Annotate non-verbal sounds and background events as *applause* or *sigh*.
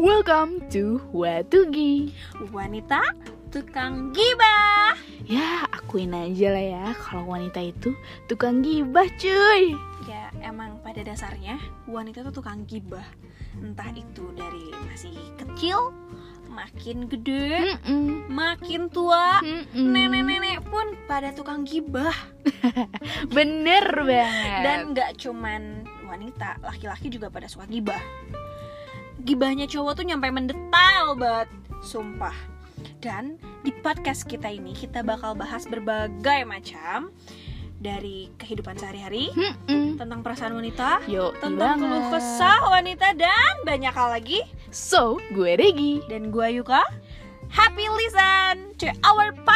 Welcome to Watugi. Wanita tukang gibah. Ya, akuin aja lah ya kalau wanita itu tukang gibah, cuy. Ya, emang pada dasarnya wanita tuh tukang gibah. Entah itu dari masih kecil, makin gede, Mm-mm. makin tua, nenek-nenek pun pada tukang gibah. *laughs* Bener banget. Dan nggak cuman wanita, laki-laki juga pada suka gibah. Gibahnya cowok tuh nyampe mendetail banget, sumpah. Dan di podcast kita ini kita bakal bahas berbagai macam dari kehidupan sehari-hari, Mm-mm. tentang perasaan wanita, Yo, tentang keluh kesah wanita dan banyak hal lagi. So, gue Regi. Dan gue Yuka. Happy listen to our podcast.